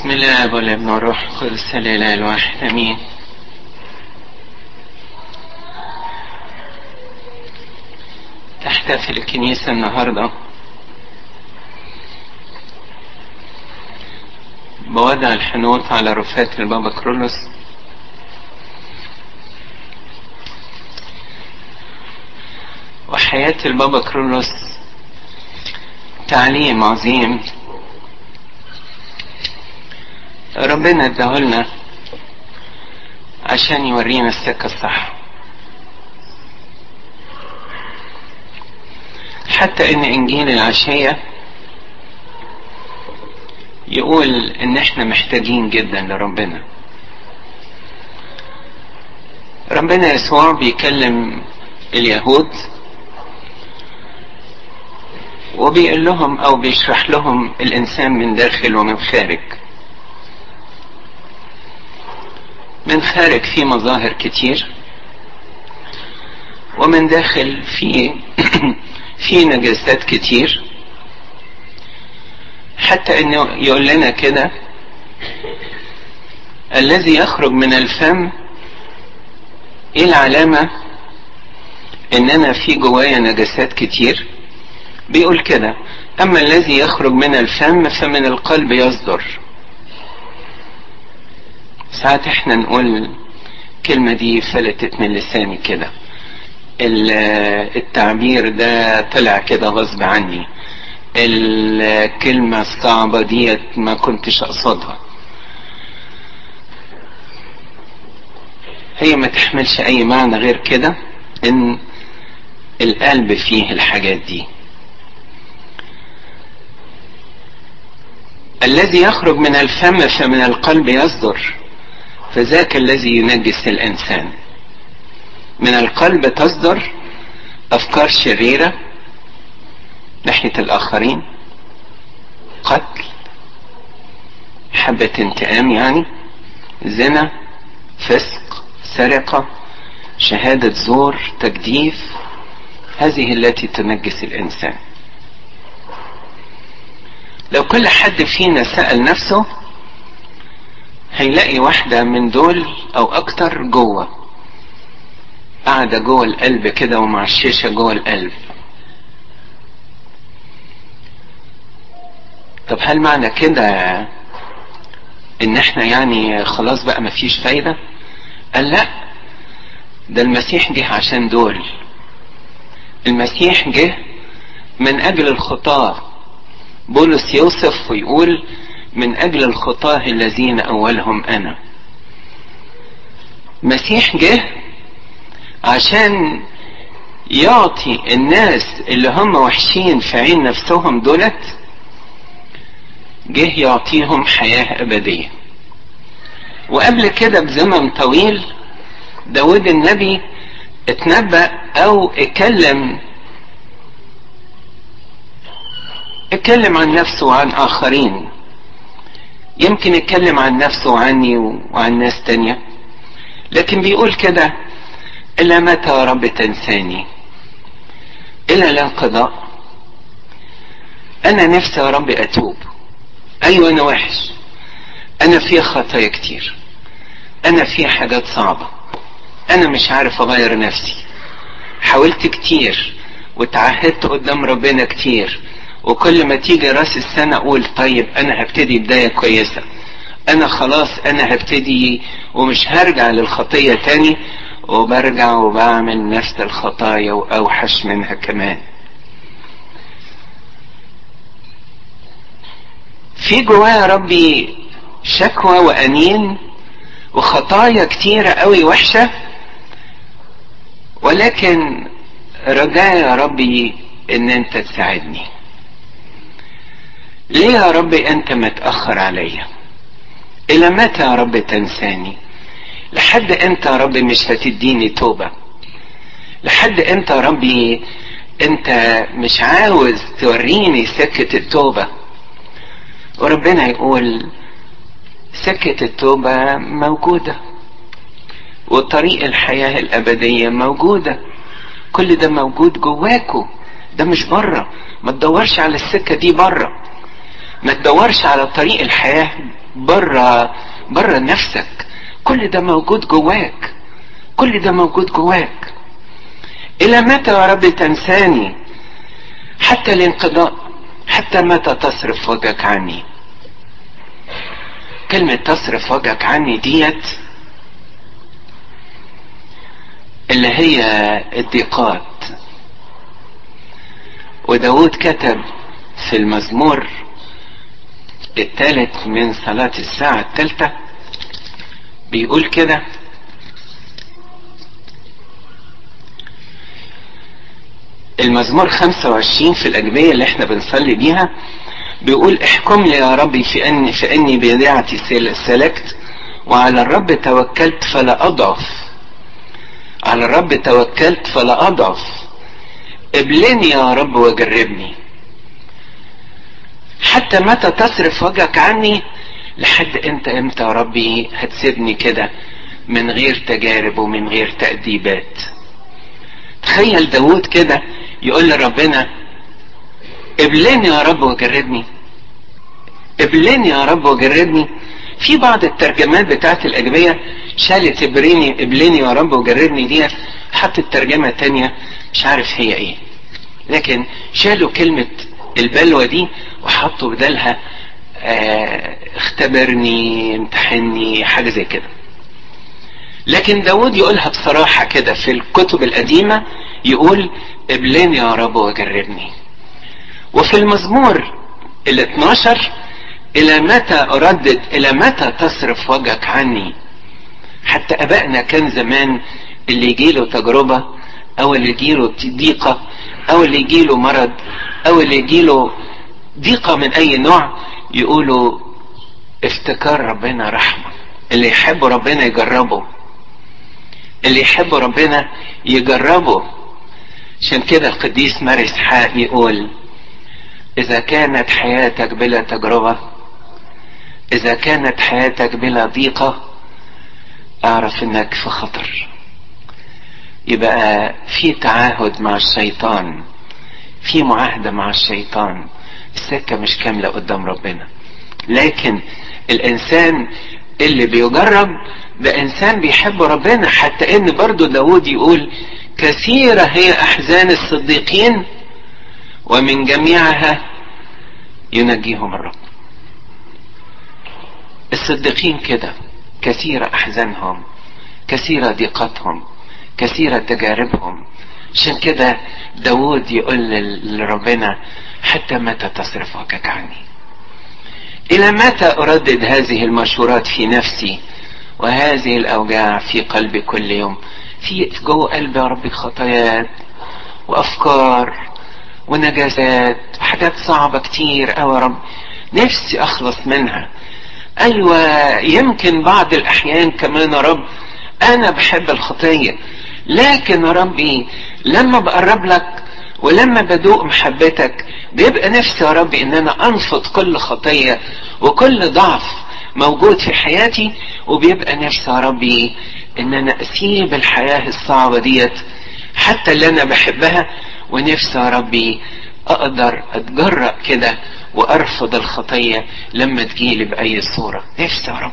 بسم الله والابن والروح القدس الاله الواحد آمين. تحتفل الكنيسة النهاردة بوضع الحنوط على رفات البابا كرولوس. وحياة البابا كرولوس تعليم عظيم. ربنا اداهولنا عشان يورينا السكة الصح. حتى إن إنجيل العشية يقول إن إحنا محتاجين جدا لربنا. ربنا يسوع بيكلم اليهود وبيقول لهم أو بيشرح لهم الإنسان من داخل ومن خارج. من خارج في مظاهر كتير ومن داخل في في نجاسات كتير. حتى إنه يقول لنا كده الذي يخرج من الفم إيه العلامة؟ ان أنا في جوايا نجاسات كتير. بيقول كده أما الذي يخرج من الفم فمن القلب يصدر. ساعات إحنا نقول الكلمة دي فلتت من لساني كده. التعبير ده طلع كده غصب عني. الكلمة الصعبة ديت ما كنتش أقصدها. هي ما تحملش أي معنى غير كده إن القلب فيه الحاجات دي. الذي يخرج من الفم فمن القلب يصدر. فذاك الذي ينجس الإنسان. من القلب تصدر أفكار شريرة ناحية الآخرين. قتل حبة انتقام يعني زنا فسق سرقة شهادة زور تجديف. هذه التي تنجس الإنسان. لو كل حد فينا سأل نفسه هيلاقي واحدة من دول أو أكتر جوه. قاعدة جوه القلب كده ومعششة جوه القلب. طب هل معنى كده إن إحنا يعني خلاص بقى مفيش فايدة؟ قال لا ده المسيح جه عشان دول. المسيح جه من أجل الخطاة. بولس يوصف ويقول من أجل الخطاه الذين أولهم أنا. مسيح جه عشان يعطي الناس اللي هم وحشين في عين نفسهم دولت جه يعطيهم حياة أبدية. وقبل كده بزمن طويل داود النبي اتنبأ أو اتكلم اتكلم عن نفسه وعن آخرين. يمكن يتكلم عن نفسه وعني وعن ناس تانية لكن بيقول كده إلا متى يا رب تنساني؟ إلى لا أنا نفسي يا رب أتوب. أيوة أنا وحش. أنا في خطايا كتير. أنا في حاجات صعبة. أنا مش عارف أغير نفسي. حاولت كتير وتعهدت قدام ربنا كتير. وكل ما تيجي رأس السنة أقول طيب أنا هبتدي بداية كويسة. أنا خلاص أنا هبتدي ومش هرجع للخطية تاني وبرجع وبعمل نفس الخطايا وأوحش منها كمان. في جوايا ربي شكوى وانين وخطايا كتيرة قوي وحشة ولكن رجاء يا ربي إن أنت تساعدني. ليه يا رب أنت متأخر عليا إلى متى يا رب تنساني؟ لحد انت يا رب مش هتديني توبة؟ لحد انت يا ربي أنت مش عاوز توريني سكة التوبة؟ وربنا يقول سكة التوبة موجودة وطريق الحياة الأبدية موجودة كل ده موجود جواكو ده مش بره ما تدورش على السكة دي بره. ما تدورش على طريق الحياة بره بره نفسك. كل ده موجود جواك. كل ده موجود جواك. إلى متى يا رب تنساني؟ حتى الانقضاء حتى متى تصرف وجهك عني؟ كلمة تصرف وجهك عني ديت اللي هي الضيقات. وداود كتب في المزمور الثالث من صلاة الساعة الثالثة. بيقول كده. المزمور 25 في الأجبية اللي إحنا بنصلي بيها بيقول احكم لي يا ربي في أني في أني بيدعتي سلكت وعلى الرب توكلت فلا أضعف. على الرب توكلت فلا أضعف. ابلني يا رب وجربني. حتى متى تصرف وجهك عني لحد انت إمتى يا ربي هتسيبني كده من غير تجارب ومن غير تأديبات؟ تخيل داود كده يقول لربنا ابلني يا رب وجربني ابلني يا رب وجربني في بعض الترجمات بتاعت الأجبية شالت ابريني ابلني يا رب وجربني دي حطت ترجمة تانية مش عارف هي إيه. لكن شالوا كلمة البلوى دي وحطوا بدالها آه اختبرني امتحني حاجة زي كده. لكن داود يقولها بصراحة كده في الكتب القديمة يقول ابلني يا رب وجربني. وفي المزمور ال 12 إلى متى أردد إلى متى تصرف وجهك عني؟ حتى ابائنا كان زمان اللي يجيله تجربة أو اللي يجيله ضيقة أو اللي يجيله مرض أو اللي يجيله ضيقة من أي نوع يقولوا افتكار ربنا رحمة. اللي يحب ربنا يجربه. اللي يحب ربنا يجربه. عشان كده القديس ماري إسحاق يقول إذا كانت حياتك بلا تجربة إذا كانت حياتك بلا ضيقة أعرف إنك في خطر. يبقى في تعاهد مع الشيطان. في معاهدة مع الشيطان. السكة مش كاملة قدام ربنا. لكن الإنسان اللي بيجرب ده إنسان بيحب ربنا. حتى إن برضو داود يقول كثيرة هي أحزان الصديقين ومن جميعها ينجيهم الرب. الصديقين كده كثيرة أحزانهم كثيرة ضيقتهم كثيرة تجاربهم عشان كده داود يقول لربنا حتى متى تصرف وجهك عني؟ إلى متى أردد هذه المشورات في نفسي وهذه الأوجاع في قلبي كل يوم؟ في جوه قلبي يا ربي خطايات وأفكار ونجاسات وحاجات صعبة كتير قوي يا رب. نفسي أخلص منها. أيوه يمكن بعض الأحيان كمان يا رب أنا بحب الخطية لكن يا ربي لما بقرب لك ولما بدوق محبتك بيبقى نفسي يا ربي إن أنا أنفض كل خطية وكل ضعف موجود في حياتي وبيبقى نفسي يا ربي إن أنا أسيب الحياة الصعبة ديت حتى اللي أنا بحبها ونفسي يا ربي أقدر أتجرأ كده وأرفض الخطية لما تجيلي بأي صورة. نفسي يا رب.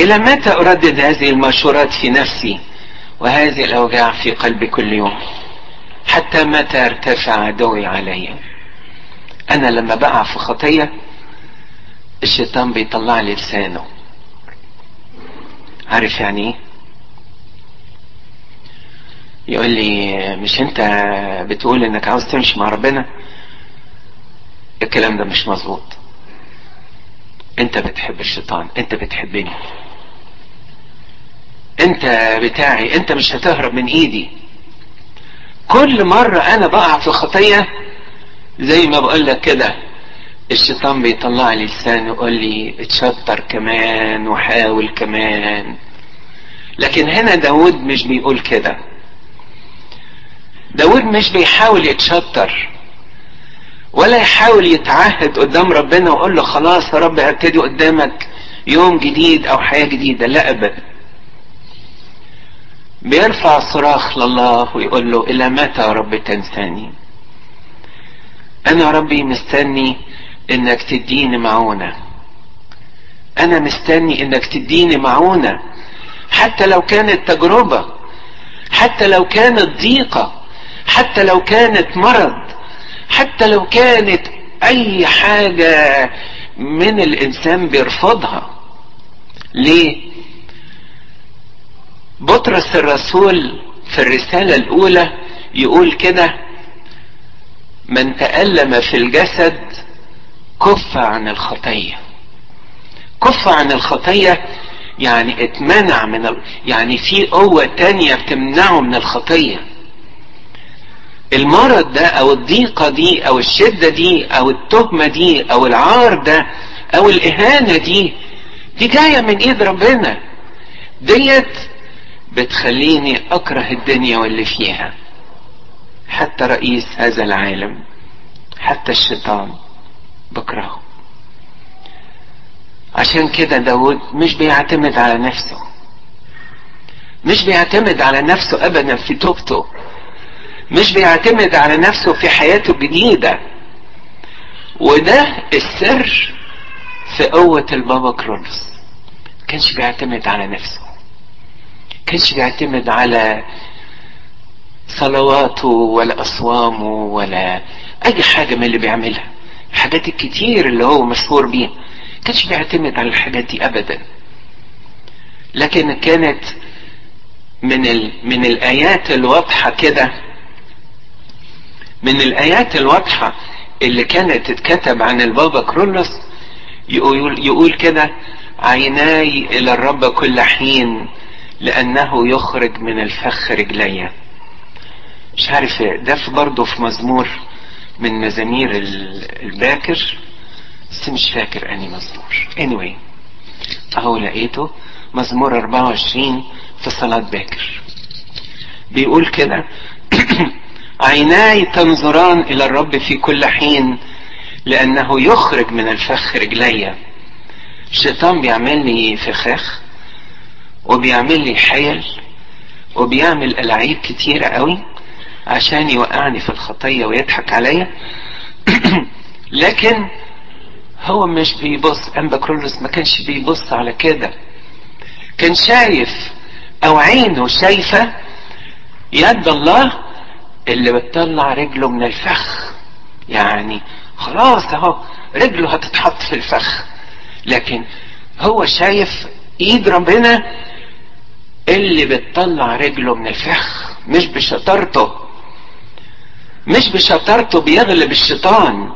إلى متى أردد هذه المشورات في نفسي؟ وهذه الأوجاع في قلبي كل يوم. حتى متى ارتفع عدوي علي. أنا لما بقع في خطية الشيطان بيطلع لي لسانه. عارف يعني إيه؟ يقول لي مش أنت بتقول إنك عاوز تمشي مع ربنا؟ الكلام ده مش مظبوط. أنت بتحب الشيطان أنت بتحبني. انت بتاعي انت مش هتهرب من ايدي. كل مرة أنا بقع في خطية زي ما بقول لك كده الشيطان بيطلع لي لسان يقول لي اتشطر كمان وحاول كمان. لكن هنا داود مش بيقول كده. داود مش بيحاول يتشطر ولا يحاول يتعهد قدام ربنا ويقول له خلاص يا رب هبتدي قدامك يوم جديد أو حياة جديدة لا ابدا. بيرفع صراخ لله ويقول له إلى متى يا رب تنساني؟ أنا ربي مستني إنك تديني معونة. أنا مستني إنك تديني معونة. حتى لو كانت تجربة حتى لو كانت ضيقة حتى لو كانت مرض حتى لو كانت أي حاجة من الإنسان بيرفضها. ليه؟ بطرس الرسول في الرسالة الأولى يقول كده من تألم في الجسد كف عن الخطية. كف عن الخطية يعني اتمنع من ال... يعني في قوة تانية بتمنعه من الخطية. المرض ده أو الضيقة دي أو الشدة دي أو التهمة دي أو العار ده أو الإهانة دي دي جاية من إيد ربنا. ديت بتخليني أكره الدنيا واللي فيها. حتى رئيس هذا العالم حتى الشيطان بكرهه. عشان كده داود مش بيعتمد على نفسه. مش بيعتمد على نفسه ابدا في توبته. مش بيعتمد على نفسه في حياته الجديدة. وده السر في قوة البابا كرولوس كانش بيعتمد على نفسه. كانش بيعتمد على صلواته ولا أصوامه ولا أي حاجة من اللي بيعملها. الحاجات الكتير اللي هو مشهور بيها. كانش بيعتمد على الحاجات دي أبدا. لكن كانت من ال... من الآيات الواضحة كده. من الآيات الواضحة اللي كانت تتكتب عن البابا كرولوس يقول, يقول كده عيناي إلى الرب كل حين لأنه يخرج من الفخ رجلي. مش عارف ده في برضه في مزمور من مزامير الباكر بس مش فاكر أني مزمور. Anyway أهو لقيته مزمور 24 في صلاة باكر. بيقول كده عيناي تنظران إلى الرب في كل حين لأنه يخرج من الفخ رجلي. الشيطان بيعمل لي فخاخ. وبيعمل لي حيل وبيعمل ألعاب كتيرة قوي عشان يوقعني في الخطية ويضحك عليا. لكن هو مش بيبص امبكرولوس ما كانش بيبص على كده. كان شايف أو عينه شايفة يد الله اللي بتطلع رجله من الفخ. يعني خلاص أهو رجله هتتحط في الفخ. لكن هو شايف إيد ربنا اللي بتطلع رجله من الفخ مش بشطارته. مش بشطارته بيغلب الشيطان.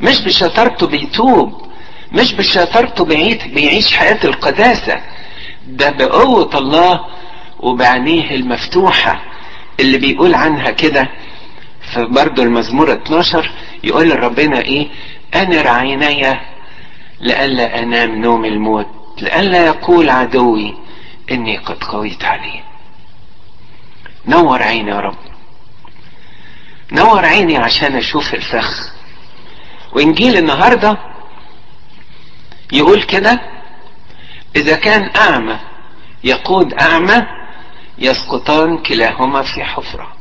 مش بشطارته بيتوب. مش بشطارته بيعيش, حياة القداسة. ده بقوة الله وبعينيه المفتوحة اللي بيقول عنها كده. في برضه المزمور 12 يقول لربنا إيه؟ انر عيني لئلا أنام نوم الموت لئلا يقول عدوي. إني قد قويت عليه نور عيني يا رب. نور عيني عشان أشوف الفخ. وإنجيل النهاردة يقول كده إذا كان أعمى يقود أعمى يسقطان كلاهما في حفرة.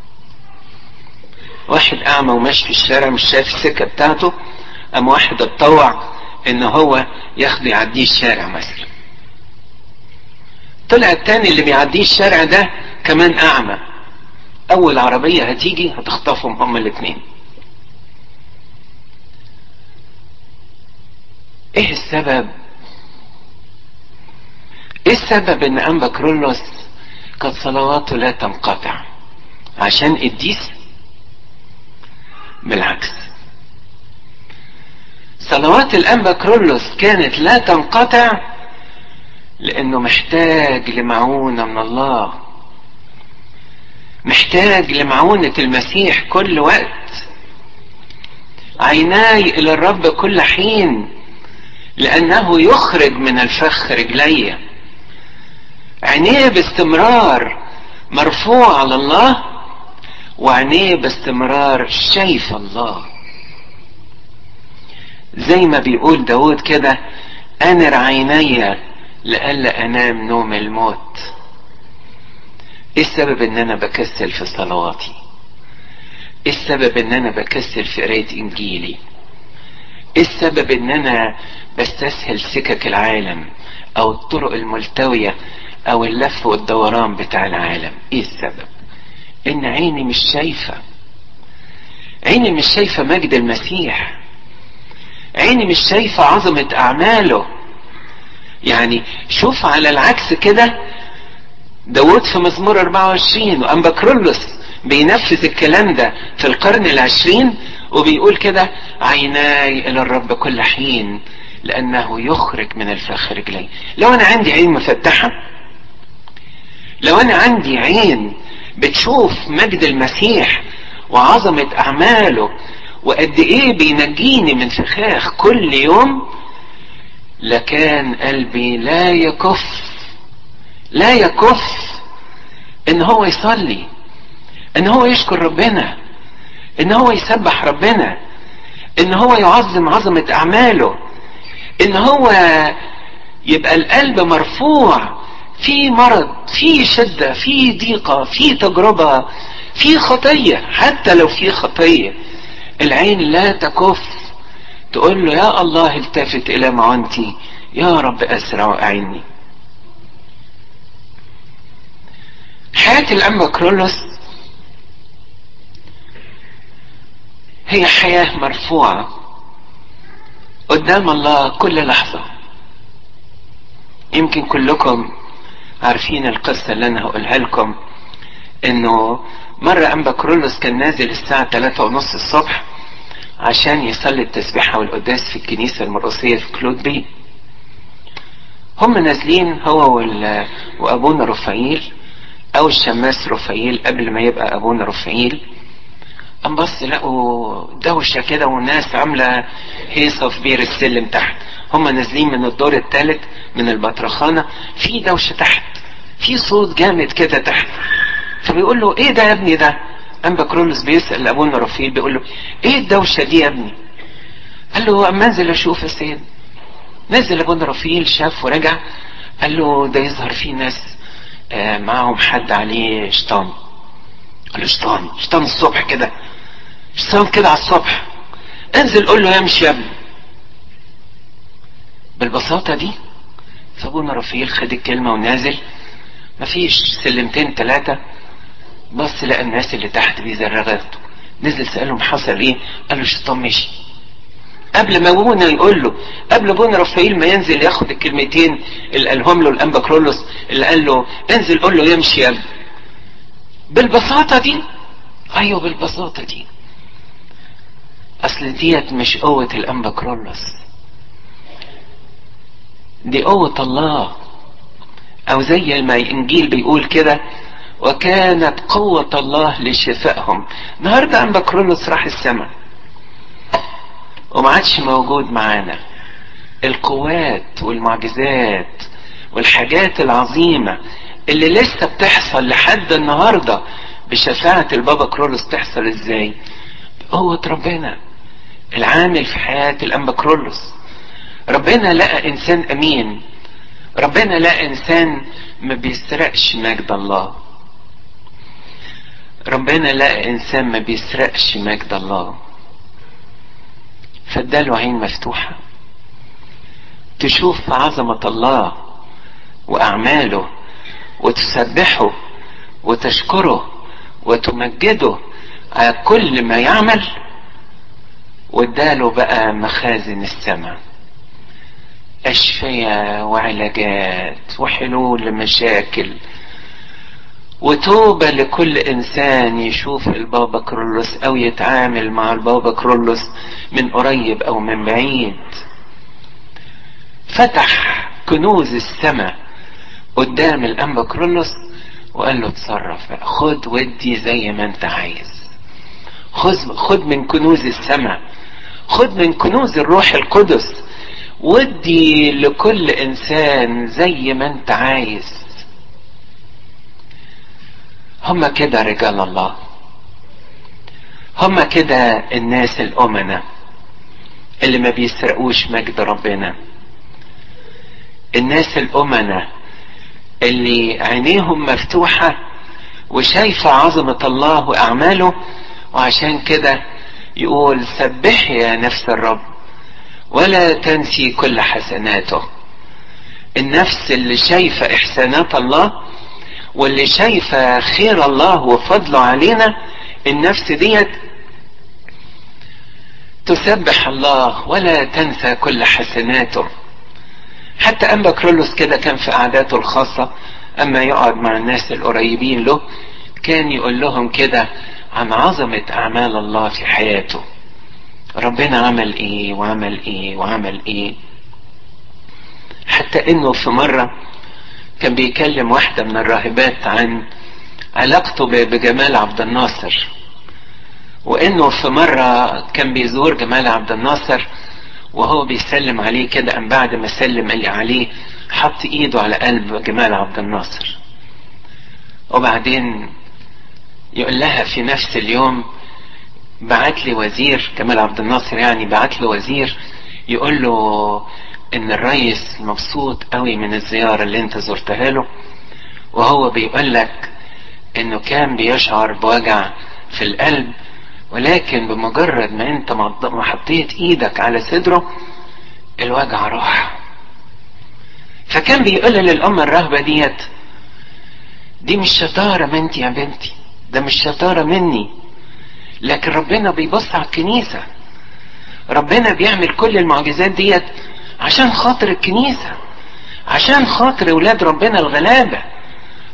واحد أعمى وماشي في الشارع مش شايف السكة بتاعته ام واحد اتطوع إن هو ياخد يعديه الشارع مثلا. طلع التاني اللي بيعديه الشارع ده كمان أعمى. أول عربية هتيجي هتخطفهم هما الاتنين. إيه السبب؟ إيه السبب إن انبا كرولوس كانت صلواته لا تنقطع؟ عشان قديس بالعكس. صلوات الانبا كرولوس كانت لا تنقطع لأنه محتاج لمعونة من الله. محتاج لمعونة المسيح كل وقت. عيناي إلى الرب كل حين لأنه يخرج من الفخ رجلي. عينيه باستمرار مرفوع على الله وعينيه باستمرار شايف الله. زي ما بيقول داود كده أنر عيني لئلا أنام نوم الموت. إيه السبب إن أنا بكسل في صلواتي؟ إيه السبب إن أنا بكسل في قراية إنجيلي؟ إيه السبب إن أنا بستسهل سكك العالم أو الطرق الملتوية أو اللف والدوران بتاع العالم؟ إيه السبب؟ إن عيني مش شايفة. عيني مش شايفة مجد المسيح. عيني مش شايفة عظمة أعماله. يعني شوف على العكس كده. داود في مزمور 24 وأنبكرولوس بينفذ الكلام ده في القرن العشرين وبيقول كده عيناي إلى الرب كل حين لأنه يخرج من الفخ رجلي. لو أنا عندي عين مفتحة لو أنا عندي عين بتشوف مجد المسيح وعظمة أعماله وقد إيه بينجيني من فخاخ كل يوم لكان قلبي لا يكف لا يكف إن هو يصلي إن هو يشكر ربنا إن هو يسبح ربنا إن هو يعظم عظمة أعماله إن هو يبقى القلب مرفوع في مرض في شدة في ضيقة في تجربة في خطية حتى لو في خطية العين لا تكف. تقول له يا الله التفت إلى معونتي. يا رب أسرع واعني حياة الأنبا كرولوس هي حياة مرفوعة قدام الله كل لحظة. يمكن كلكم عارفين القصة اللي أنا هقولها لكم إنه مرة أنبا كرولوس كان نازل الساعة 3 ونص الصبح عشان يصلي التسبيحة والقداس في الكنيسة المرقسية في كلوت بك. هم نازلين هو وال... وأبونا رفايل أو الشماس رفايل قبل ما يبقى أبونا رفايل قام بص لقوا دوشة كده والناس عاملة هيصة في بير السلم تحت. هم نازلين من الدور الثالث من البطرخانة. في دوشة تحت. في صوت جامد كده تحت. فبيقول له إيه ده يا ابني ده؟ قام بكرولوس بيسأل ابونا رفايل بيقول له إيه الدوشة دي يا ابني؟ قال له أما أنزل أشوف يا سيد. نزل ابونا رفايل شاف ورجع قال له ده يظهر فيه ناس آه معاهم حد عليه شيطان قال له شيطان شيطان الصبح كده شيطان كده على الصبح. انزل قول له يمشي يا ابني. بالبساطة دي فابونا رفيل خد الكلمة ونازل. مفيش سلمتين ثلاثة بص لقى الناس اللي تحت بيزرغتوا نزل سألهم حصل إيه؟ قال له الشيطان مشي قبل ما ابونا يقول له قبل ابونا رفايل ما ينزل ياخد الكلمتين اللي قالهم له الأنبا كرولوس اللي قال له انزل قول له يمشي ابني بالبساطة دي؟ أيوه بالبساطة دي. أصل ديت مش قوة الأنبا كرولوس. دي قوة الله. أو زي ما الإنجيل بيقول كده وكانت قوة الله لشفائهم. النهاردة انبا كرولوس راح السماء. وما عادش موجود معانا. القوات والمعجزات والحاجات العظيمة اللي لسه بتحصل لحد النهاردة بشفاعة البابا كرولوس تحصل إزاي؟ بقوة ربنا. العامل في حياة الأنبا كرولوس. ربنا لقى إنسان أمين. ربنا لقى إنسان ما بيسرقش مجد الله. ربنا لقى إنسان ما بيسرقش مجد الله. فاداله عين مفتوحة. تشوف عظمة الله وأعماله وتسبحه وتشكره وتمجده على كل ما يعمل. واداله بقى مخازن السماء أشفية وعلاجات وحلول لمشاكل. وتوبة لكل إنسان يشوف البابا كرولوس أو يتعامل مع البابا كرولوس من قريب أو من بعيد. فتح كنوز السماء قدام الأنبا كرولوس وقال له اتصرف خد ودي زي ما أنت عايز. خذ خد من كنوز السماء. خد من كنوز الروح القدس. ودي لكل إنسان زي ما أنت عايز. هما كده رجال الله. هما كده الناس الأمنة اللي ما بيسرقوش مجد ربنا. الناس الأمنة اللي عينيهم مفتوحة وشايفة عظمة الله وأعماله وعشان كده يقول سبحي يا نفس الرب ولا تنسي كل حسناته. النفس اللي شايفة إحسانات الله واللي شايفة خير الله وفضله علينا النفس ديت تسبح الله ولا تنسى كل حسناته. حتى أنبا كرولوس كده كان في قعداته الخاصة أما يقعد مع الناس القريبين له كان يقول لهم كده عن عظمة أعمال الله في حياته. ربنا عمل إيه وعمل إيه وعمل إيه؟ حتى إنه في مرة كان بيكلم واحدة من الراهبات عن علاقته بجمال عبد الناصر وإنه في مرة كان بيزور جمال عبد الناصر وهو بيسلم عليه كده ام بعد ما سلم عليه حط إيده على قلب جمال عبد الناصر. وبعدين يقول لها في نفس اليوم بعت لي وزير جمال عبد الناصر يعني بعت له وزير يقول له إن الرئيس مبسوط قوي من الزيارة اللي أنت زرتها له وهو بيقول لك إنه كان بيشعر بوجع في القلب ولكن بمجرد ما أنت ما حطيت إيدك على صدره الوجع راح. فكان بيقول للأمة الرهبة ديت دي مش شطارة منتي يا بنتي ده مش شطارة مني. لكن ربنا بيبص على الكنيسة ربنا بيعمل كل المعجزات ديت عشان خاطر الكنيسة عشان خاطر ولاد ربنا الغلابة.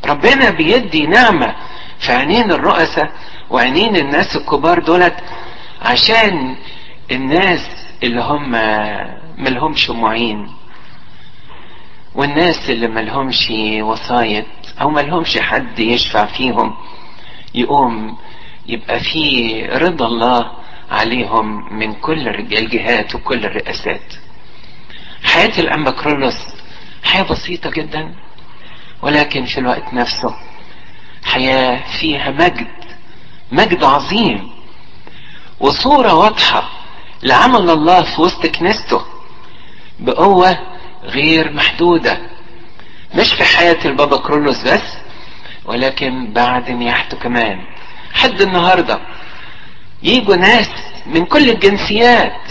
ربنا بيدي نعمة في عينين الرؤساء وعينين الناس الكبار دولت عشان الناس اللي هم ملهمش معين والناس اللي ملهمش وصاية أو ملهمش حد يشفع فيهم يقوم يبقى في رضا الله عليهم من كل الجهات وكل الرئاسات. حياة الأنبا كرولوس حياة بسيطة جدا ولكن في الوقت نفسه حياة فيها مجد مجد عظيم وصورة واضحة لعمل الله في وسط كنيسته بقوة غير محدودة. مش في حياة البابا كرولوس بس ولكن بعد نياحته كمان. حد النهاردة يجوا ناس من كل الجنسيات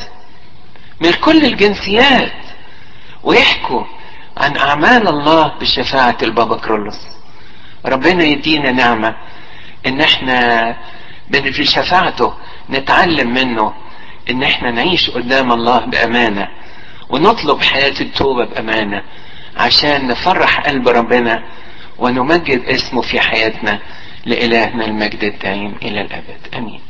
من كل الجنسيات. ويحكوا عن أعمال الله بشفاعة البابا كرولوس. ربنا يدينا نعمة إن إحنا في شفاعته نتعلم منه إن إحنا نعيش قدام الله بأمانة ونطلب حياة التوبة بأمانة عشان نفرح قلب ربنا ونمجد اسمه في حياتنا لإلهنا المجد الدائم إلى الأبد. أمين.